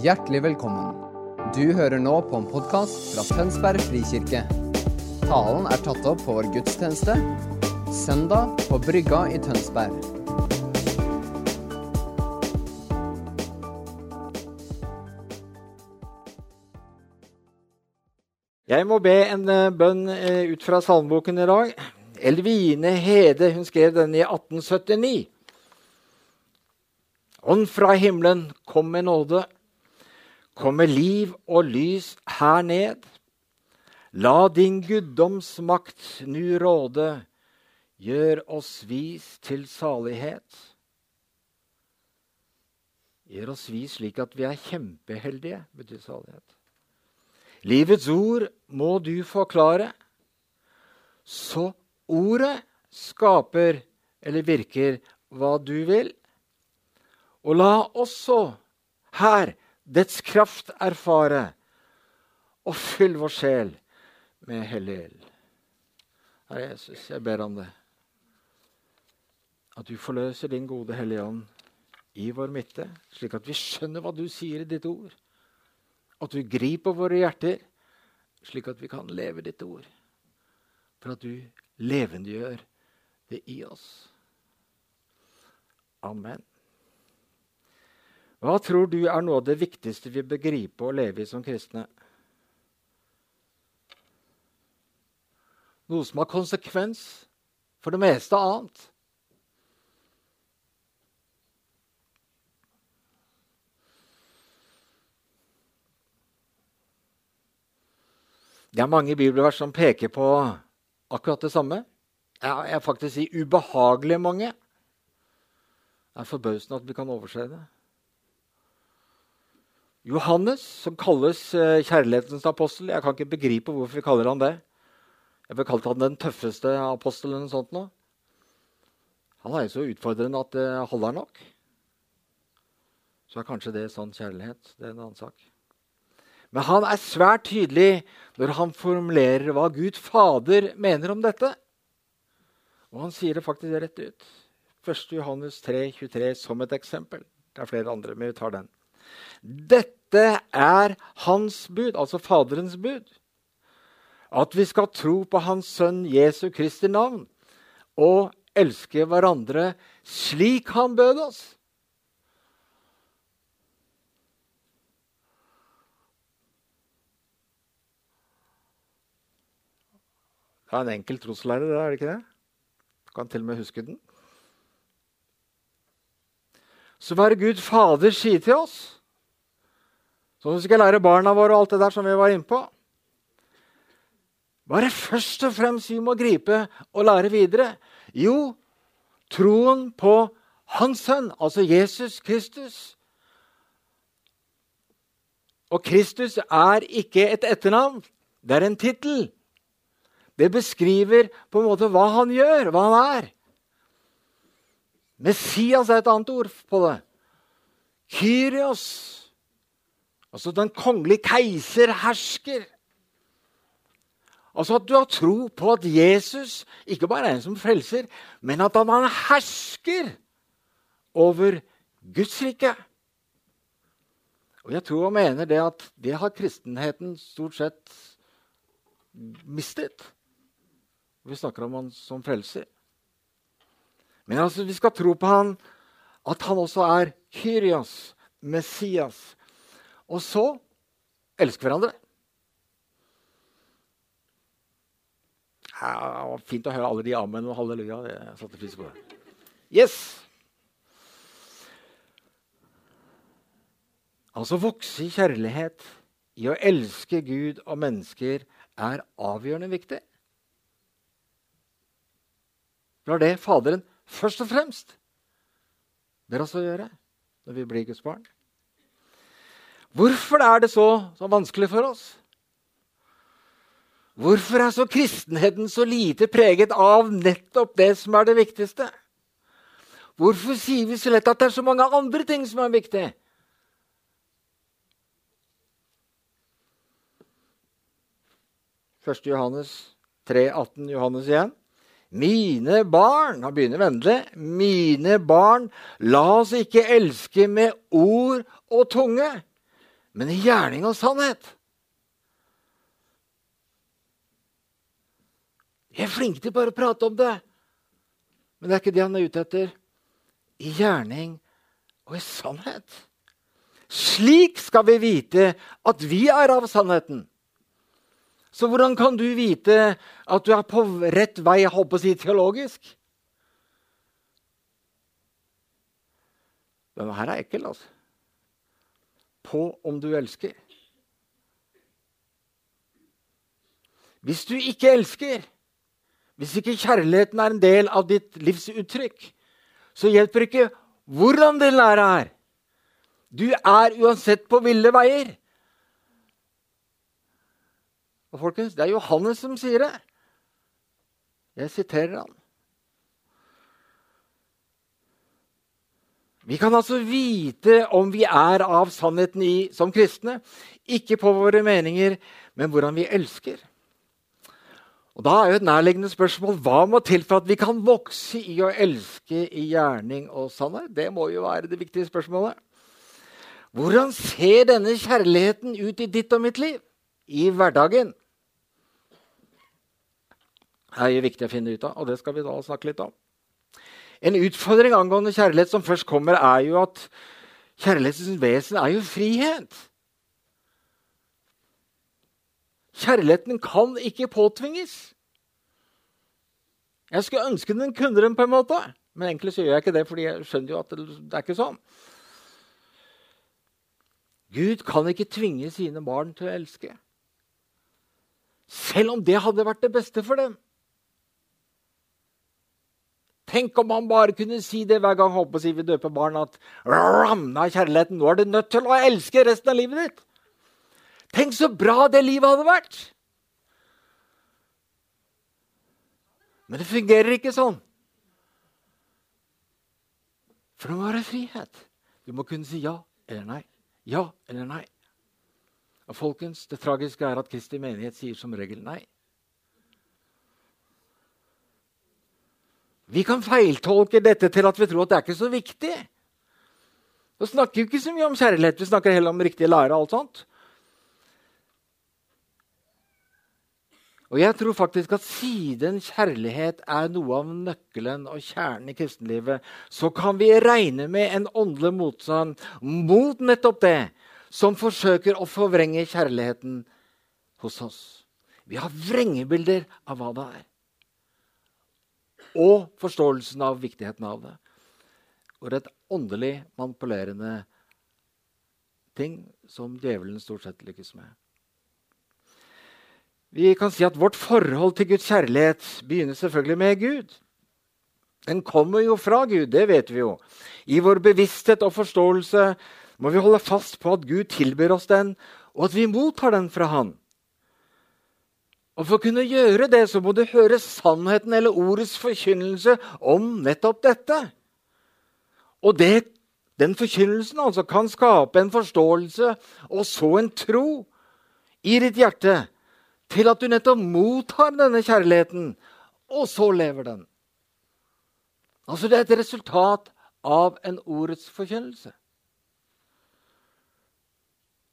Hjertelig velkommen. Du hører nå på en podkast fra Tønsberg frikirke. Talen er tatt opp på vår gudstjeneste søndag på Brygga i Tønsberg. Jeg må be en eh, bønn eh, ut fra salmeboken i dag. Elvine Hede hun skrev den i 1879. Ånd fra himmelen, kom med nåde. Kom med liv og lys her ned. La din guddomsmakt nu råde. Gjør oss vis til salighet. Gjør oss vis slik at vi er kjempeheldige, betyr salighet. Livets ord må du forklare, så ordet skaper eller virker hva du vil. Og la også her dets kraft erfare, og fyll vår sjel med hellig ild. Herre Jesus, jeg ber om det. At du forløser din gode Hellige Ånd i vår midte, slik at vi skjønner hva du sier i ditt ord. At du griper våre hjerter, slik at vi kan leve ditt ord. For at du levendegjør det i oss. Amen. Hva tror du er noe av det viktigste vi bør gripe og leve i som kristne? Noe som har konsekvens for det meste annet. Det er mange bibelvers som peker på akkurat det samme. Jeg jeg faktisk si ubehagelig mange. Det er forbausende at vi kan overse det. Johannes, som kalles eh, kjærlighetens apostel Jeg kan ikke begripe hvorfor vi kaller han det. Jeg vil kalt han den tøffeste apostelen. Sånt nå. Han er jo så utfordrende at det holder nok. Så er kanskje det sånn kjærlighet. Det er en annen sak. Men han er svært tydelig når han formulerer hva Gud Fader mener om dette. Og han sier det faktisk rett ut. 1. Johannes 3, 23 som et eksempel. Det er flere andre, men vi tar den. Dette er hans bud, altså Faderens bud. At vi skal tro på Hans Sønn Jesu Kristi navn og elske hverandre slik han bød oss. Det er en enkel troslærer, er det ikke det? Du kan til og med huske den. Så hva det Gud Fader sier til oss? Så vi skal lære barna våre og alt det der som vi var inne på. Hva er det først og fremst vi må gripe og lære videre? Jo, troen på Hans Sønn, altså Jesus Kristus. Og Kristus er ikke et etternavn, det er en tittel. Det beskriver på en måte hva han gjør, hva han er. Messias er et annet ord på det. Kyrios. Altså den kongelige keiser hersker. Altså at du har tro på at Jesus ikke bare er en som frelser, men at han hersker over Guds rike. Og jeg tror og mener det at det har kristenheten stort sett mistet. Vi snakker om han som frelser. Men altså, vi skal tro på han, at han også er Kyrios, Messias. Og så elske hverandre. Ja, fint å høre alle de amen og halleluja. Jeg satte pris på det. Yes! Altså vokse i kjærlighet, i å elske Gud og mennesker, er avgjørende viktig. Det var det Faderen først og fremst ber oss å gjøre når vi blir Guds barn. Hvorfor er det så, så vanskelig for oss? Hvorfor er så kristenheten så lite preget av nettopp det som er det viktigste? Hvorfor sier vi så lett at det er så mange andre ting som er viktig? Første Johannes 3, 18 Johannes igjen. Mine barn Han begynner vennlig. Mine barn, la oss ikke elske med ord og tunge, men i gjerning og sannhet. Jeg er flink til bare å prate om det, men det er ikke det han er ute etter. I gjerning og i sannhet. Slik skal vi vite at vi er av sannheten. Så hvordan kan du vite at du er på rett vei, jeg holdt på å si teologisk? Denne her er ekkel, altså. På om du elsker. Hvis du ikke elsker, hvis ikke kjærligheten er en del av ditt livsuttrykk, så hjelper det ikke hvordan den læra er. Du er uansett på ville veier. Og folkens, Det er Johannes som sier det. Jeg siterer han. Vi kan altså vite om vi er av sannheten i, som kristne, ikke på våre meninger, men hvordan vi elsker. Og Da er jo et nærliggende spørsmål hva må til for at vi kan vokse i å elske i gjerning og sannhet? Det må jo være det viktige spørsmålet. Hvordan ser denne kjærligheten ut i ditt og mitt liv? I hverdagen? Er jo viktig å finne ut av, og det skal vi da snakke litt om. En utfordring angående kjærlighet som først kommer, er jo at kjærlighetens vesen er jo frihet. Kjærligheten kan ikke påtvinges. Jeg skulle ønske den kunne den, på en måte. men egentlig så gjør jeg ikke det, fordi jeg skjønner jo at det er ikke sånn. Gud kan ikke tvinge sine barn til å elske. Selv om det hadde vært det beste for dem. Tenk om han bare kunne si det hver gang håper vi døper barn, at ramna kjærligheten, nå er du nødt til å elske resten av livet ditt. Tenk så bra det livet hadde vært! Men det fungerer ikke sånn. For det må være frihet. Du må kunne si ja eller nei. Ja eller nei. Og folkens, Det tragiske er at Kristi menighet sier som regel nei. Vi kan feiltolke dette til at vi tror at det er ikke så viktig. Vi snakker jo ikke så mye om kjærlighet, vi snakker heller om riktig lære. og alt sånt. Og jeg tror faktisk at siden kjærlighet er noe av nøkkelen og kjernen i kristenlivet, så kan vi regne med en åndelig motstand mot nettopp det som forsøker å forvrenge kjærligheten hos oss. Vi har vrengebilder av hva det er. Og forståelsen av viktigheten av det. Og det er et åndelig manipulerende ting som djevelen stort sett lykkes med. Vi kan si at Vårt forhold til Guds kjærlighet begynner selvfølgelig med Gud. Den kommer jo fra Gud, det vet vi jo. I vår bevissthet og forståelse må vi holde fast på at Gud tilbyr oss den, og at vi mottar den fra Han. Og For å kunne gjøre det så må du høre sannheten eller ordets forkynnelse om nettopp dette. Og det, den forkynnelsen altså kan skape en forståelse og så en tro i ditt hjerte til at du nettopp mottar denne kjærligheten, og så lever den. Altså Det er et resultat av en ordets forkynnelse.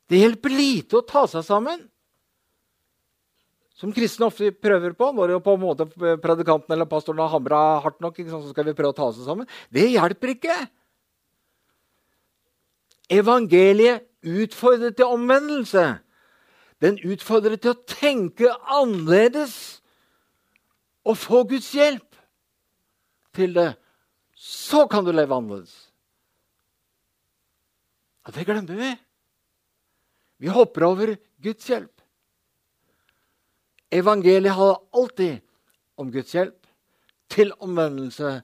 Det hjelper lite å ta seg sammen. Som kristne ofte prøver på når på en måte predikanten eller pastoren har hamra hardt nok. så skal vi prøve å ta oss sammen. Det hjelper ikke. Evangeliet utfordrer til omvendelse. Den utfordrer til å tenke annerledes og få Guds hjelp til det. Så kan du leve annerledes. Og det glemmer vi. Vi hopper over Guds hjelp. Evangeliet har alltid om Guds hjelp til omvendelse,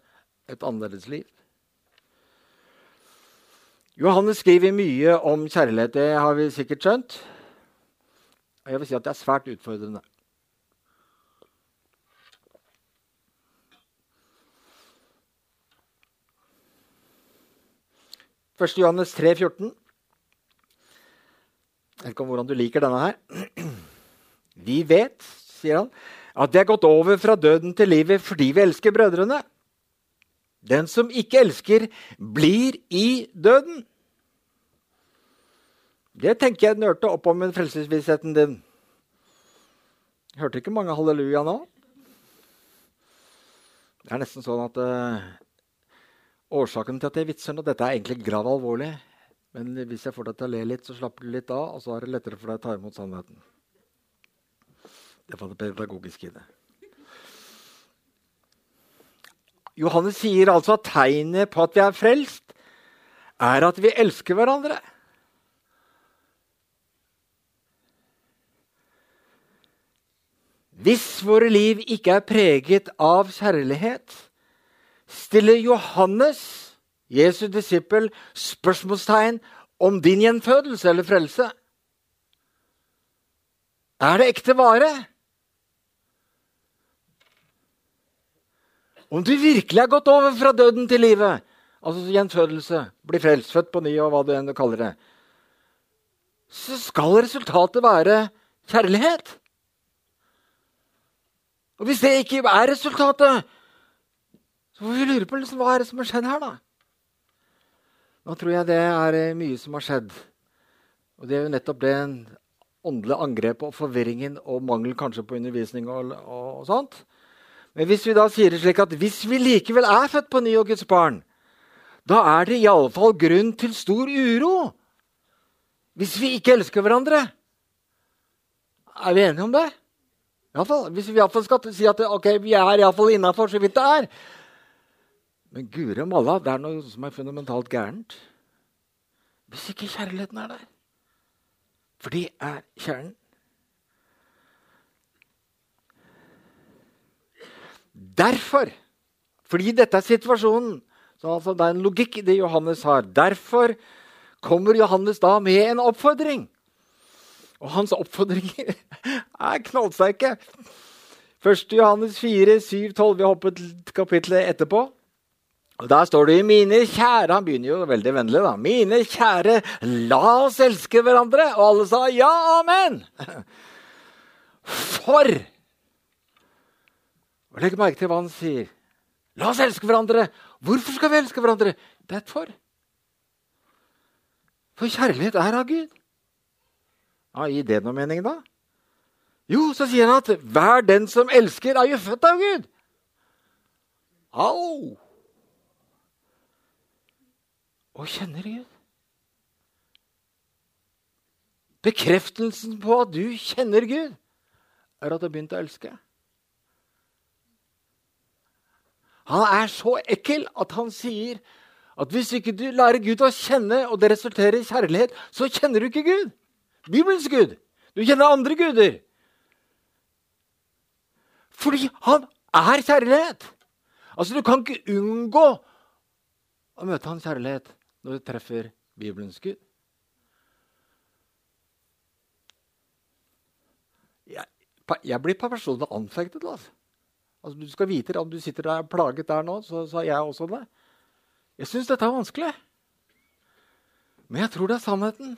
et annerledes liv. Johannes skriver mye om kjærlighet, det har vi sikkert skjønt. Jeg vil si at det er svært utfordrende. Første Johannes 3, 14. Jeg vet ikke om hvordan du liker denne her. Vi vet, sier han, at det er gått over fra døden til livet fordi vi elsker brødrene. Den som ikke elsker, blir i døden. Det tenker jeg nørte opp om med frelsesvissheten din. Hørte ikke mange halleluja nå? Det er nesten sånn at uh, Årsaken til at jeg vitser nå Dette er egentlig grav alvorlig. Men hvis jeg får deg til å le litt, så slapper du litt av, og så er det lettere for deg å ta imot sannheten. Det var det pedagogiske i det. Johannes sier altså at tegnet på at vi er frelst, er at vi elsker hverandre. Hvis våre liv ikke er preget av kjærlighet, stiller Johannes Jesu disippel spørsmålstegn om din gjenfødelse eller frelse. Er det ekte vare? Om du virkelig er gått over fra døden til livet, altså gjenfødelse, bli frelst, født på ny og hva du enn kaller det, så skal resultatet være kjærlighet. Og hvis det ikke er resultatet, så får vi lure på liksom, hva er det som har skjedd her, da. Nå tror jeg det er eh, mye som har skjedd. Og det er jo nettopp det åndelige angrepet og forvirringen og mangel kanskje på undervisning og, og, og, sånt. Men hvis vi da sier det slik at hvis vi likevel er født på ny og Guds barn, da er det iallfall grunn til stor uro hvis vi ikke elsker hverandre. Er vi enige om det? I alle fall, hvis vi iallfall skal si at okay, vi er iallfall innafor så vidt det er, men guri malla, det er noe som er fundamentalt gærent. Hvis ikke kjærligheten er der. For det er kjernen. Derfor, fordi dette er situasjonen så altså Det er en logikk i det Johannes har. Derfor kommer Johannes da med en oppfordring. Og hans oppfordringer er knallsterke. 1. Johannes 4, 7, 12. Vi hopper til kapittelet etterpå. Og Der står det i 'mine kjære' Han begynner jo veldig vennlig. da. 'Mine kjære, la oss elske hverandre.' Og alle sa ja, amen. For Og Legg merke til hva han sier. La oss elske hverandre. Hvorfor skal vi elske hverandre? Det er for. For kjærlighet er av Gud. Ja, Gir det noe mening, da? Jo, så sier han at hver den som elsker, er jo født av Gud. Au! og kjenner Gud. Bekreftelsen på at du kjenner Gud, er at du har begynt å elske. Han er så ekkel at han sier at hvis ikke du lærer Gud å kjenne, og det resulterer i kjærlighet, så kjenner du ikke Gud. Bibelens Gud. Du kjenner andre guder. Fordi han er kjærlighet. Altså, Du kan ikke unngå å møte hans kjærlighet når du treffer Bibelens Gud? Jeg, jeg blir personlig anfektet. Altså. Altså. Du skal vite Om du sitter der plaget der nå, så sa jeg også det. Jeg syns dette er vanskelig. Men jeg tror det er sannheten.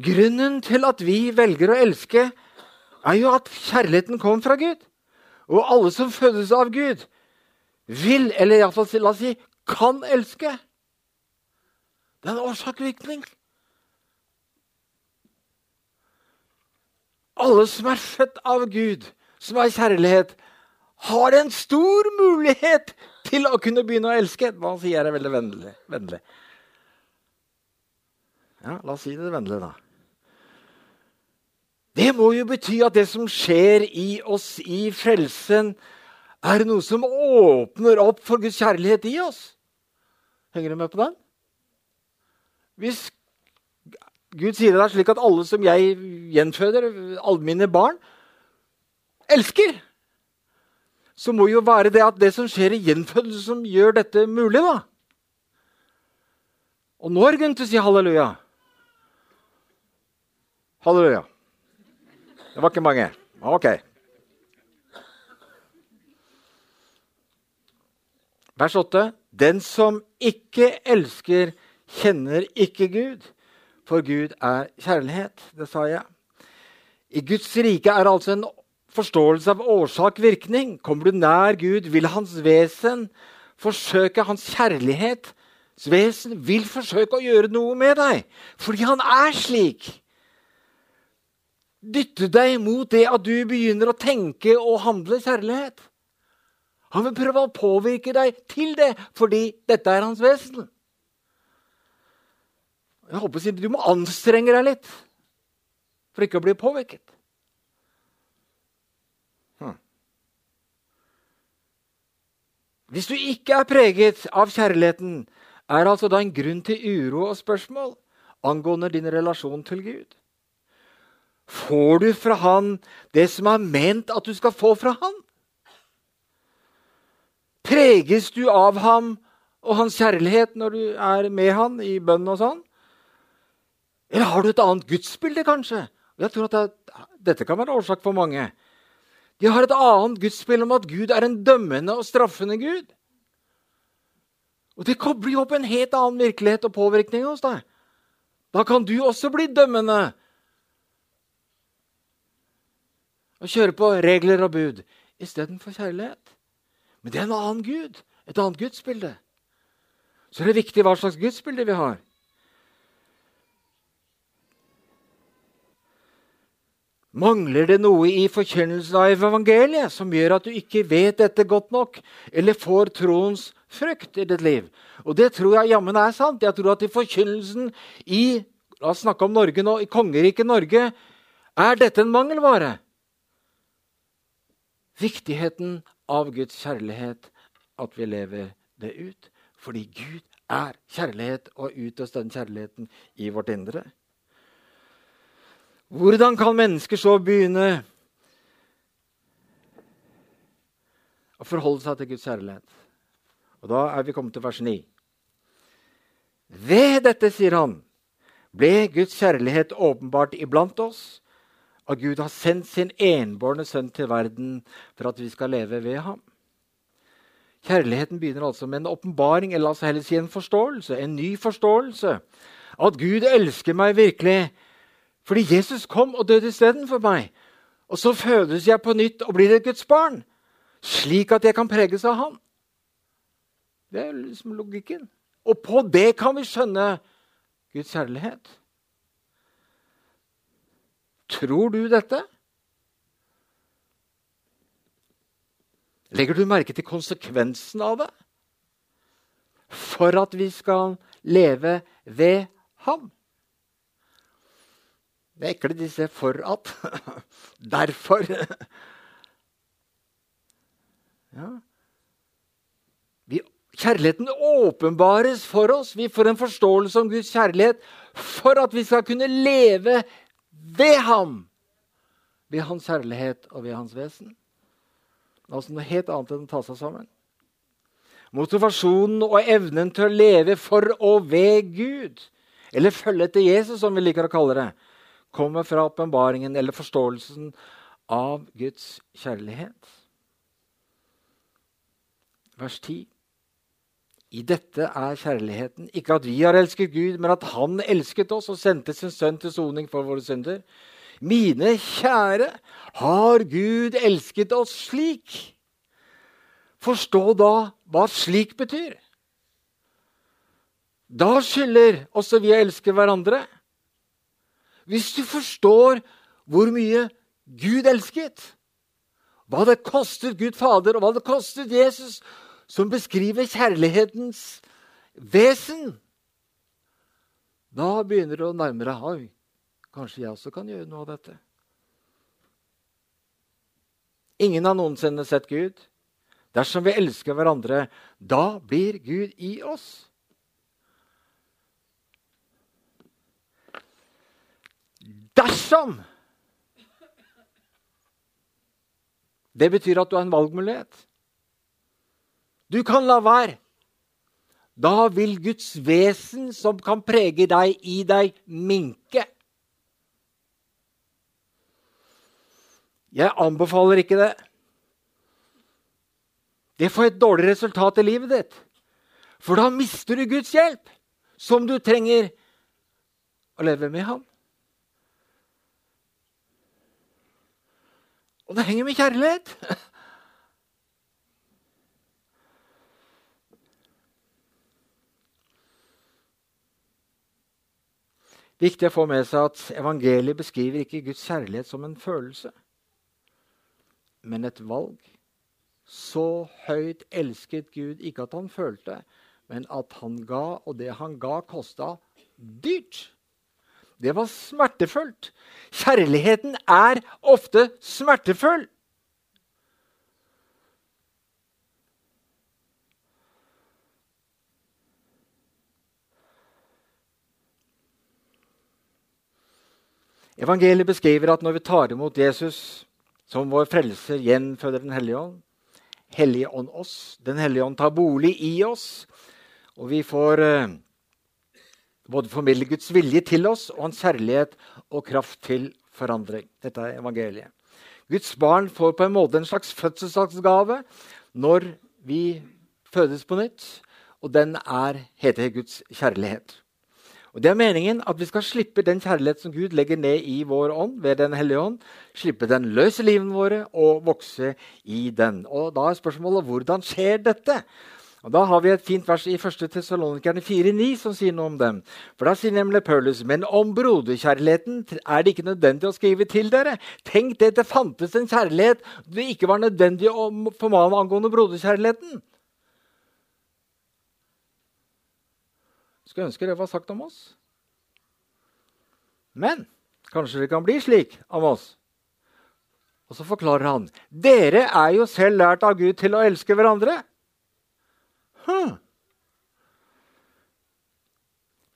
Grunnen til at vi velger å elske, er jo at kjærligheten kommer fra Gud. Og alle som fødes av Gud, vil, eller iallfall la oss si, kan elske. Det er en årsak-virkning. Alle som er født av Gud, som er kjærlighet, har en stor mulighet til å kunne begynne å elske. Hva sier jeg veldig vennlig? vennlig. Ja, la oss si det vennlig, da. Det må jo bety at det som skjer i oss i frelsen, er noe som åpner opp for Guds kjærlighet i oss. Henger du med på den? Hvis Gud sier det er slik at alle som jeg gjenføder, alle mine barn, elsker, så må jo være det at det som skjer i gjenfødelse, som gjør dette mulig. da. Og nå er grunn til å si halleluja. Halleluja. Det var ikke mange. Ok. Vers 8. Den som ikke elsker, kjenner ikke Gud, for Gud er kjærlighet. Det sa jeg. I Guds rike er altså en forståelse av årsak-virkning. Kommer du nær Gud, vil hans vesen forsøke hans kjærlighet vesen vil forsøke å gjøre noe med deg, fordi han er slik. Dytte deg mot det at du begynner å tenke og handle kjærlighet. Han vil prøve å påvirke deg til det, fordi dette er hans vesen. Jeg håper å si, Du må anstrenge deg litt for ikke å bli påvirket. Hm. Hvis du ikke er preget av kjærligheten, er det altså da en grunn til uro og spørsmål angående din relasjon til Gud. Får du fra Han det som er ment at du skal få fra Han? Preges du av ham og hans kjærlighet når du er med han i bønn og sånn? Eller har du et annet gudsbilde, kanskje? Jeg tror at det, Dette kan være årsak for mange. De har et annet gudsbilde om at Gud er en dømmende og straffende Gud. Og Det kobler jo opp en helt annen virkelighet og påvirkning hos deg. Da kan du også bli dømmende og kjøre på regler og bud istedenfor kjærlighet. Men det er en annen Gud, et annet gudsbilde. Så det er viktig hva slags gudsbilde vi har. Mangler det noe i forkynnelsen av evangeliet som gjør at du ikke vet dette godt nok, eller får troens frukt i ditt liv? Og det tror jeg jammen er sant. Jeg tror at i forkynnelsen i la oss snakke om Norge nå, i kongeriket Norge er dette en mangelvare. Viktigheten av Guds kjærlighet, at vi lever det ut. Fordi Gud er kjærlighet, og utøst den kjærligheten i vårt indre. Hvordan kan mennesker så begynne å forholde seg til Guds kjærlighet? Og Da er vi kommet til vers 9. Ved dette, sier han, ble Guds kjærlighet åpenbart iblant oss, at Gud har sendt sin enbårne sønn til verden for at vi skal leve ved ham. Kjærligheten begynner altså med en åpenbaring, eller altså heller si en forståelse, en ny forståelse. At Gud elsker meg virkelig fordi Jesus kom og døde istedenfor meg. Og så fødes jeg på nytt og blir et Guds barn, slik at jeg kan preges av Han. Det er liksom logikken. Og på det kan vi skjønne Guds kjærlighet. Tror du dette? Legger du merke til konsekvensen av det? For at vi skal leve ved Ham. Det er ekle disse 'for at'. Derfor. Ja. Vi, kjærligheten åpenbares for oss. Vi får en forståelse om Guds kjærlighet for at vi skal kunne leve ved ham. Ved hans kjærlighet og ved hans vesen. Altså noe helt annet enn å ta seg sammen. Motivasjonen og evnen til å leve for og ved Gud, eller følge etter Jesus, som vi liker å kalle det, kommer fra åpenbaringen eller forståelsen av Guds kjærlighet. Vers 10. I dette er kjærligheten ikke at vi har elsket Gud, men at Han elsket oss og sendte sin sønn til soning for våre synder. Mine kjære, har Gud elsket oss slik? Forstå da hva slik betyr. Da skylder også vi å elske hverandre. Hvis du forstår hvor mye Gud elsket, hva det kostet Gud Fader, og hva det kostet Jesus, som beskriver kjærlighetens vesen, da begynner det å nærme deg Oi, kanskje jeg også kan gjøre noe av dette. Ingen har noensinne sett Gud. Dersom vi elsker hverandre, da blir Gud i oss. Dersom Det betyr at du har en valgmulighet. Du kan la være. Da vil Guds vesen, som kan prege deg, i deg, minke. Jeg anbefaler ikke det. Det får et dårlig resultat i livet ditt. For da mister du Guds hjelp, som du trenger å leve med ham. Og det henger med kjærlighet. Viktig å få med seg at evangeliet beskriver ikke Guds kjærlighet som en følelse, men et valg. Så høyt elsket Gud ikke at han følte, men at han ga, og det han ga, kosta dyrt. Det var smertefullt. Kjærligheten er ofte smertefull. Evangeliet beskriver at når vi tar imot Jesus som vår frelser, gjenføder Den hellige ånd. Hellige ånd oss. Den hellige ånd tar bolig i oss. Og vi får eh, både formidle Guds vilje til oss og hans kjærlighet og kraft til forandring. Dette er evangeliet. Guds barn får på en måte en slags fødselsdagsgave når vi fødes på nytt, og den er, heter Guds kjærlighet. Og Det er meningen at vi skal slippe den kjærlighet som Gud legger ned i vår ånd ved Den hellige ånd. Slippe den løs i livene våre og vokse i den. Og Da er spørsmålet hvordan skjer dette? Og Da har vi et fint vers i 1. Tessalonikerne 4,9 som sier noe om dem. For Da sier nemlig Paulus.: Men om broderkjærligheten er det ikke nødvendig å skrive til dere. Tenk det det fantes en kjærlighet det ikke var nødvendig å formane angående broderkjærligheten. Skulle ønske det var sagt om oss. Men kanskje det kan bli slik om oss. Og så forklarer han dere er jo selv lært av Gud til å elske hverandre.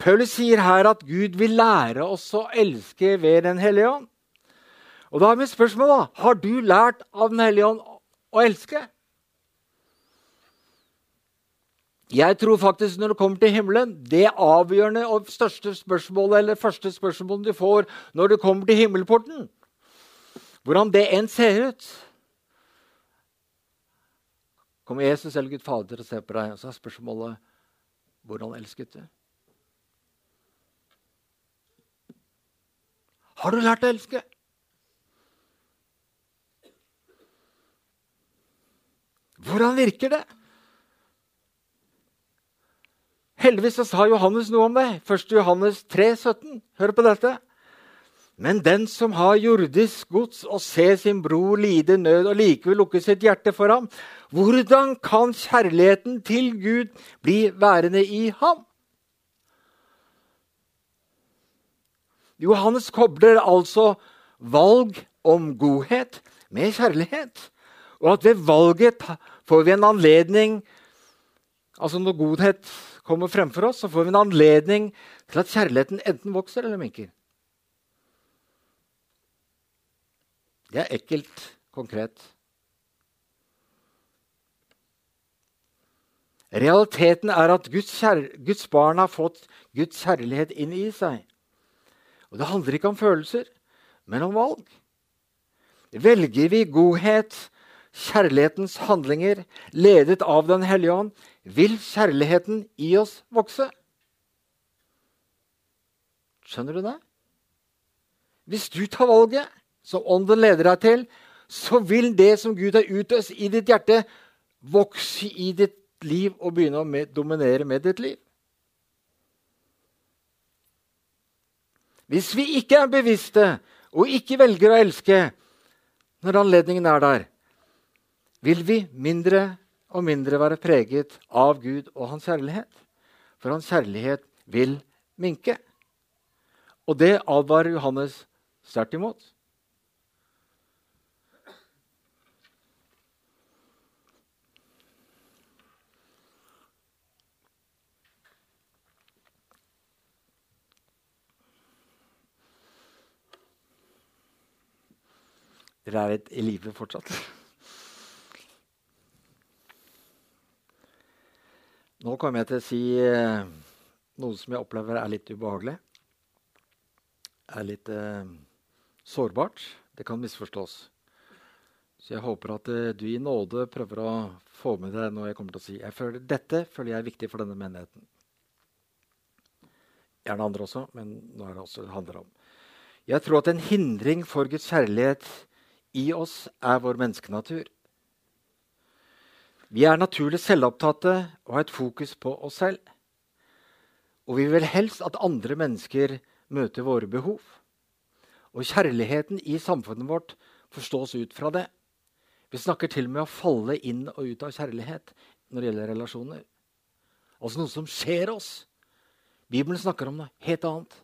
Paulus sier her at Gud vil lære oss å elske ved Den hellige ånd. Og da er mitt spørsmål da, har du lært av Den hellige ånd å elske? Jeg tror faktisk når det kommer til himmelen, det avgjørende og største spørsmålet eller første spørsmålet du får når du kommer til himmelporten, hvordan det enn ser ut Kommer Jesus eller Gud Fader og ser på deg, og så er spørsmålet hvordan elsket du? Har du lært å elske? Hvordan virker det? Heldigvis så sa Johannes noe om det. 1. Johannes 3, 17. Hør på dette. Men den som har jordisk gods og ser sin bror lide nød og likevel lukke sitt hjerte for ham, hvordan kan kjærligheten til Gud bli værende i ham? Johannes kobler altså valg om godhet med kjærlighet. Og at ved valget får vi en anledning Altså når godhet kommer fremfor oss, så får vi en anledning til at kjærligheten enten vokser eller minker. Det er ekkelt konkret. Realiteten er at Guds, Guds, barn har fått Guds kjærlighet inn i seg. Og Det handler ikke om følelser, men om valg. Velger vi godhet, kjærlighetens handlinger, ledet av Den hellige ånd, vil kjærligheten i oss vokse. Skjønner du det? Hvis du tar valget som Ånden leder deg til, så vil det som Gud har utøst i ditt hjerte, vokse i ditt liv og begynne å med, dominere med ditt liv. Hvis vi ikke er bevisste og ikke velger å elske når anledningen er der, vil vi mindre og mindre være preget av Gud og hans kjærlighet. For hans kjærlighet vil minke. Og det advarer Johannes sterkt imot. Dere er i live fortsatt? Nå kommer jeg til å si eh, noe som jeg opplever er litt ubehagelig. Er litt eh, sårbart. Det kan misforstås. Så jeg håper at eh, du i nåde prøver å få med deg noe jeg kommer til å si. Jeg føler, dette føler jeg er viktig for denne menigheten. Gjerne andre også, men nå er det også det handler om. Jeg tror at en hindring for Guds kjærlighet i oss er vår menneskenatur. Vi er naturlig selvopptatte og har et fokus på oss selv. Og vi vil helst at andre mennesker møter våre behov. Og kjærligheten i samfunnet vårt forstås ut fra det. Vi snakker til og med å falle inn og ut av kjærlighet når det gjelder relasjoner. Altså noe som skjer oss. Bibelen snakker om noe helt annet.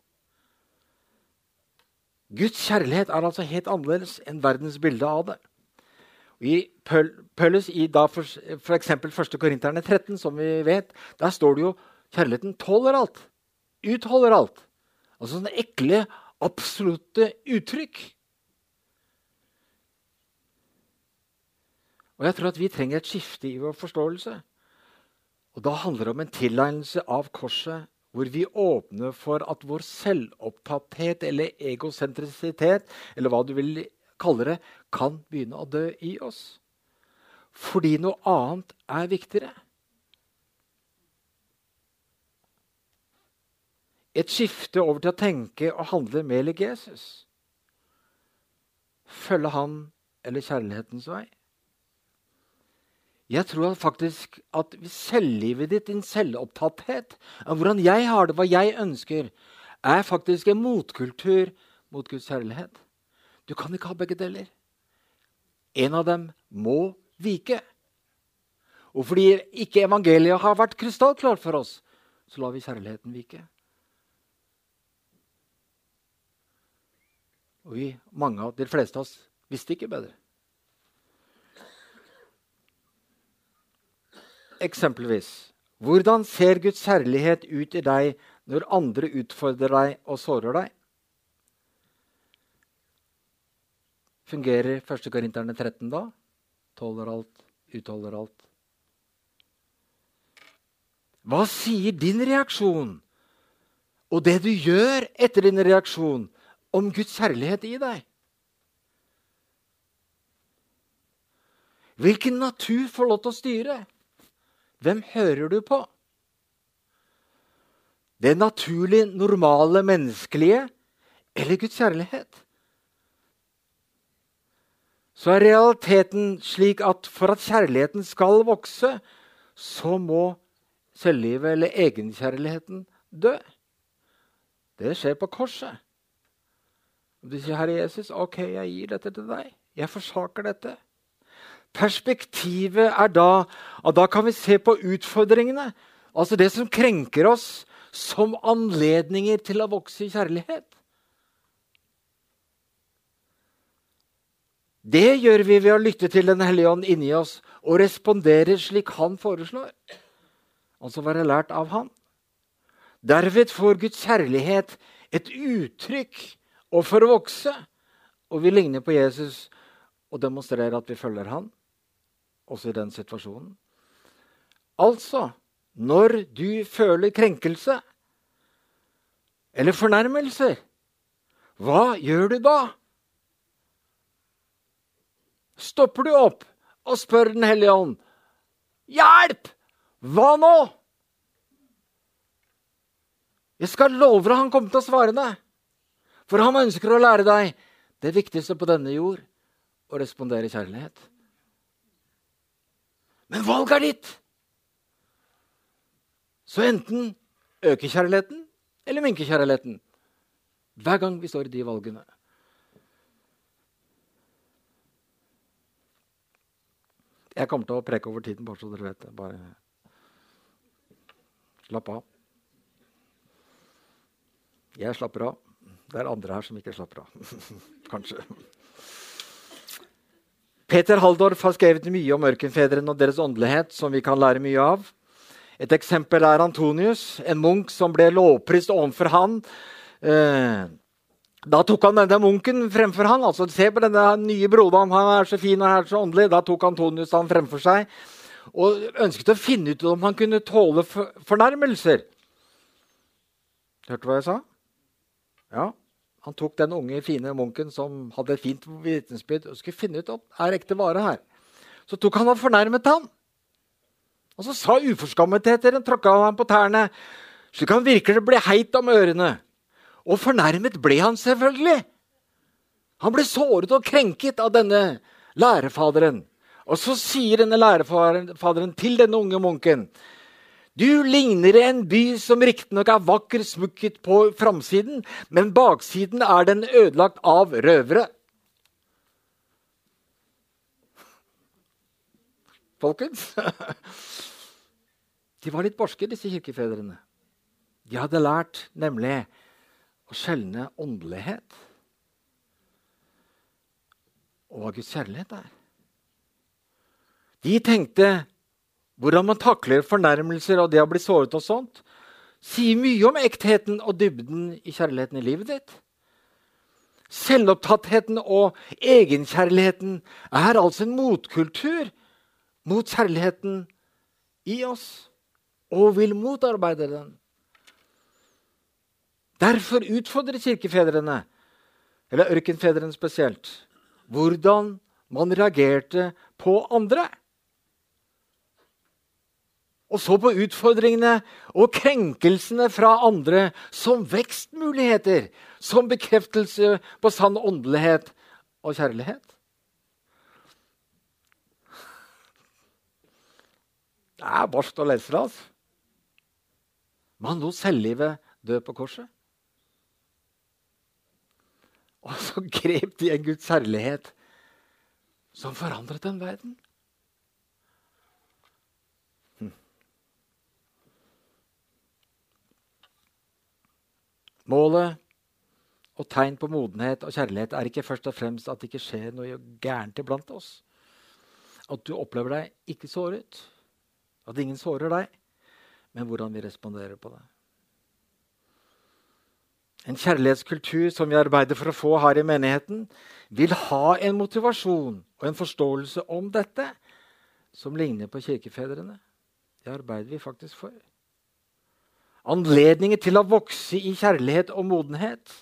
Guds kjærlighet er altså helt annerledes enn verdens bilde av det. I Paulus i da for, for eksempel 1. Korinterne 13, som vi vet, der står det jo kjærligheten tåler alt. Utholder alt. Altså sånne ekle, absolutte uttrykk. Og jeg tror at vi trenger et skifte i vår forståelse. Og Da handler det om en tilegnelse av korset, hvor vi åpner for at vår selvopptatthet eller egosentrisitet, eller hva du vil kalle det, kan begynne å dø i oss. Fordi noe annet er viktigere. Et skifte over til å tenke og handle med Jesus. Følge han eller kjærlighetens vei. Jeg tror faktisk at selvlivet ditt, din selvopptatthet, av hvordan jeg har det, hva jeg ønsker, er faktisk en motkultur mot Guds kjærlighet. Du kan ikke ha begge deler. En av dem må vike. Og fordi ikke evangeliet har vært krystallklart for oss, så lar vi kjærligheten vike. Og vi, mange av de fleste av oss visste ikke bedre. Eksempelvis hvordan ser Guds herlighet ut i deg når andre utfordrer deg og sårer deg? Fungerer 1. Korinterne 13 da? Tåler alt, utholder alt. Hva sier din reaksjon og det du gjør etter din reaksjon, om Guds herlighet i deg? Hvilken natur får lov til å styre? Hvem hører du på? Det naturlige, normale, menneskelige eller Guds kjærlighet? Så er realiteten slik at for at kjærligheten skal vokse, så må selvlivet eller egenkjærligheten dø. Det skjer på korset. Du sier, 'Herre Jesus, ok, jeg gir dette til deg. Jeg forsaker dette.' Perspektivet er da at da kan vi se på utfordringene, altså det som krenker oss, som anledninger til å vokse i kjærlighet. Det gjør vi ved å lytte til Den hellige ånd inni oss og respondere slik han foreslår. Altså være lært av han. Derved får Guds kjærlighet et uttrykk og å vokse. Og vi ligner på Jesus og demonstrerer at vi følger han også i den situasjonen. Altså, når du føler krenkelse eller fornærmelser, hva gjør du da? Stopper du opp og spør Den hellige ånd Hjelp! Hva nå? Jeg skal love deg han kommer til å svare deg. For han ønsker å lære deg det viktigste på denne jord å respondere i kjærlighet. Men valget er ditt! Så enten øker kjærligheten eller minker kjærligheten. Hver gang vi står i de valgene. Jeg kommer til å preke over tiden, bare så dere vet det. Bare slapp av. Jeg slapper av. Det er andre her som ikke slapper av. Kanskje. Peter Haldorf har skrevet mye om ørkenfedrene og deres åndelighet, som vi kan lære mye av. Et eksempel er Antonius, en munk som ble lovprist overfor han. Eh, da tok han denne munken fremfor han, altså Se på denne nye broderen, han er så fin og er så åndelig. Da tok Antonius han fremfor seg og ønsket å finne ut om han kunne tåle fornærmelser. Hørte du hva jeg sa? Ja. Han tok den unge, fine munken som hadde et fint vitensbyrd, og skulle finne ut om er ekte vare her. Så tok han og fornærmet ham. Og så sa uforskammetheter tråkka han på tærne, slik han virkelig ble heit om ørene. Og fornærmet ble han selvfølgelig. Han ble såret og krenket av denne lærefaderen. Og så sier denne lærefaderen til denne unge munken Du ligner en by som riktignok er vakker smukket på framsiden, men baksiden er den ødelagt av røvere. Folkens De var litt barske, disse kirkefedrene. De hadde lært nemlig å skjelne åndelighet og hva Guds kjærlighet er. De tenkte hvordan man takler fornærmelser og det å bli såret og sånt, sier mye om ektheten og dybden i kjærligheten i livet ditt. Selvopptattheten og egenkjærligheten er altså en motkultur mot kjærligheten i oss og vil motarbeide den. Derfor utfordrer kirkefedrene, eller ørkenfedrene spesielt, hvordan man reagerte på andre. Og så på utfordringene og krenkelsene fra andre som vekstmuligheter, som bekreftelse på sann åndelighet og kjærlighet. Det er barskt å lese det. altså. Man lot selvlivet dø på korset. Og så grep de en Guds herlighet som forandret den verden. Målet og tegn på modenhet og kjærlighet er ikke først og fremst at det ikke skjer noe gærent iblant oss. At du opplever deg ikke såret. At ingen sårer deg. Men hvordan vi responderer på det. En kjærlighetskultur som vi arbeider for å få her i menigheten, vil ha en motivasjon og en forståelse om dette som ligner på kirkefedrene. Det arbeider vi faktisk for. Anledninger til å vokse i kjærlighet og modenhet.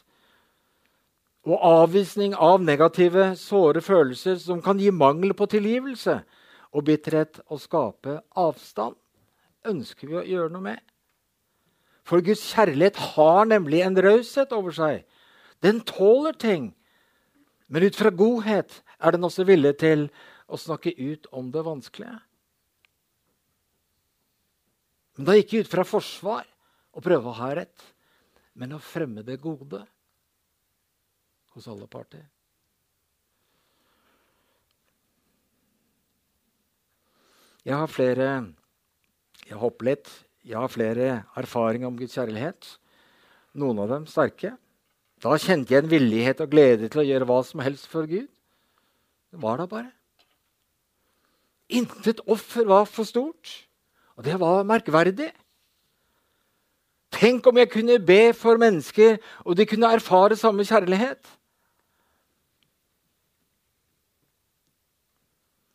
Og avvisning av negative, såre følelser som kan gi mangel på tilgivelse og bitterhet og skape avstand, ønsker vi å gjøre noe med. For Guds kjærlighet har nemlig en raushet over seg. Den tåler ting. Men ut fra godhet er den også villig til å snakke ut om det vanskelige. Men da ikke ut fra forsvar og prøve å ha rett, men å fremme det gode hos alle parter. Jeg har flere Jeg hopper litt jeg har flere erfaringer om Guds kjærlighet. Noen av dem sterke. Da kjente jeg en villighet og glede til å gjøre hva som helst for Gud. Det var da bare. Intet offer var for stort, og det var merkverdig. Tenk om jeg kunne be for mennesker, og de kunne erfare samme kjærlighet.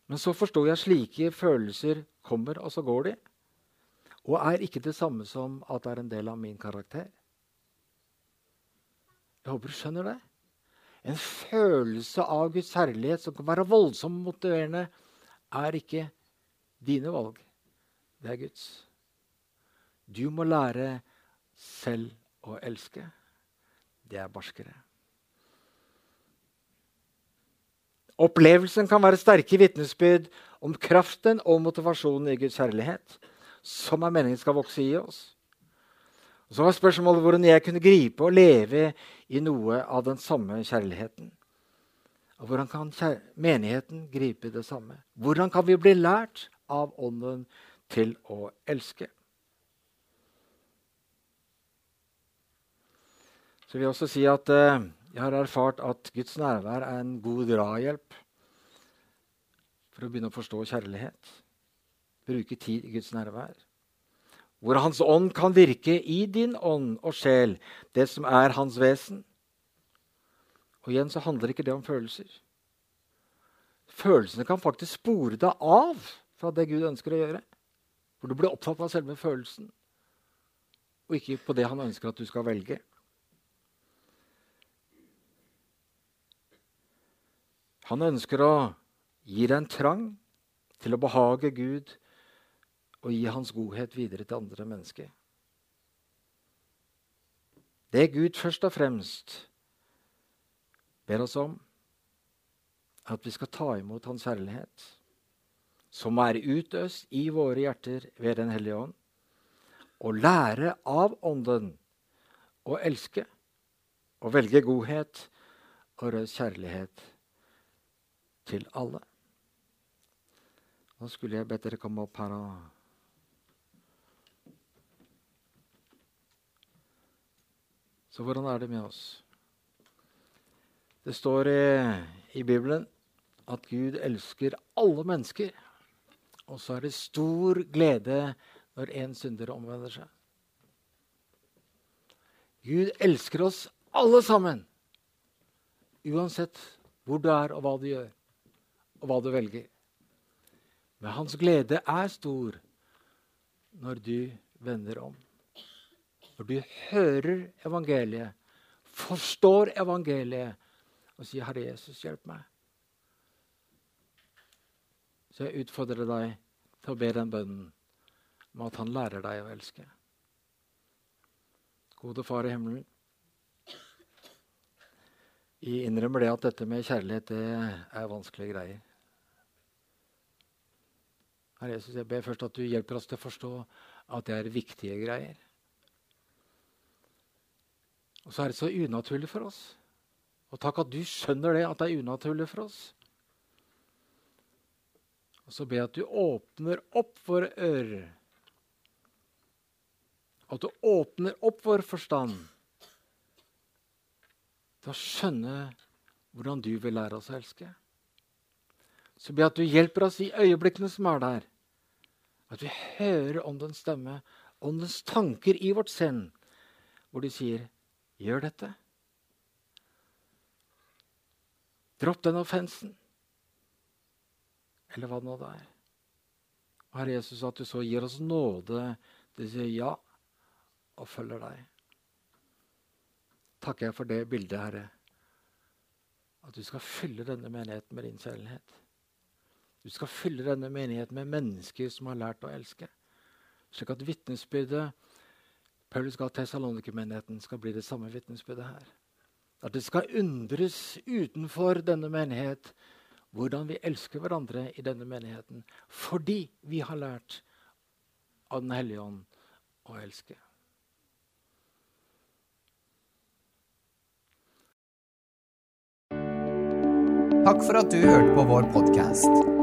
Men så forstår jeg at slike følelser kommer, og så går de og er ikke det samme som at det er en del av min karakter. Jeg håper du skjønner det. En følelse av Guds herlighet som kan være voldsomt motiverende, er ikke dine valg. Det er Guds. Du må lære selv å elske. Det er barskere. Opplevelsen kan være sterke vitnesbyrd om kraften og motivasjonen i Guds kjærlighet som er meningen skal vokse i oss. Så var spørsmålet hvordan jeg kunne gripe og leve i noe av den samme kjærligheten. Og hvordan kan menigheten gripe det samme? Hvordan kan vi bli lært av Ånden til å elske? Så vil jeg også si at eh, jeg har erfart at Guds nærvær er en god drahjelp for å begynne å forstå kjærlighet bruke tid i Guds nærvær. Hvor Hans ånd kan virke i din ånd og sjel, det som er hans vesen. Og igjen så handler ikke det om følelser. Følelsene kan faktisk spore deg av fra det Gud ønsker å gjøre. For du blir opptatt av selve følelsen, og ikke på det han ønsker at du skal velge. Han ønsker å gi deg en trang til å behage Gud og gi hans godhet videre til andre mennesker. Det Gud først og fremst ber oss om, er at vi skal ta imot Hans herlighet, som er utøst i våre hjerter ved Den hellige ånd, og lære av Ånden å elske og velge godhet og raus kjærlighet til alle. Nå skulle jeg bedt dere komme opp her og Så hvordan er det med oss? Det står i, i Bibelen at Gud elsker alle mennesker. Og så er det stor glede når en synder omvender seg. Gud elsker oss alle sammen, uansett hvor du er, og hva du gjør, og hva du velger. Men hans glede er stor når du vender om. Når du hører evangeliet, forstår evangeliet og sier 'Herre Jesus, hjelp meg'. Så jeg utfordrer deg til å be den bønnen om at han lærer deg å elske. Gode Far i himmelen. Jeg innrømmer det at dette med kjærlighet det er vanskelige greier. Herre Jesus, jeg ber først at du hjelper oss til å forstå at det er viktige greier. Og så er det så unaturlig for oss. Og takk at du skjønner det, at det er unaturlig for oss. Og så ber jeg at du åpner opp våre ører. At du åpner opp vår forstand til å skjønne hvordan du vil lære oss å elske. Så ber jeg at du hjelper oss i øyeblikkene som er der. At vi hører åndens stemme, åndens tanker i vårt sinn, hvor de sier, 'Gjør dette'. Dropp den offensen. Eller hva det nå er. Og Herre Jesus, at du så gir oss nåde til å si ja og følger deg. Takker jeg for det bildet, Herre. At du skal fylle denne menigheten med din kjærlighet. Du skal fylle denne menigheten med mennesker som har lært å elske. Slik at vitnesbyrdet Paulus ga Tessalonikermenigheten, skal bli det samme vitnesbyrdet her. At det skal undres utenfor denne menighet hvordan vi elsker hverandre i denne menigheten. Fordi vi har lært av Den hellige ånd å elske. Takk for at du hørte på vår podkast.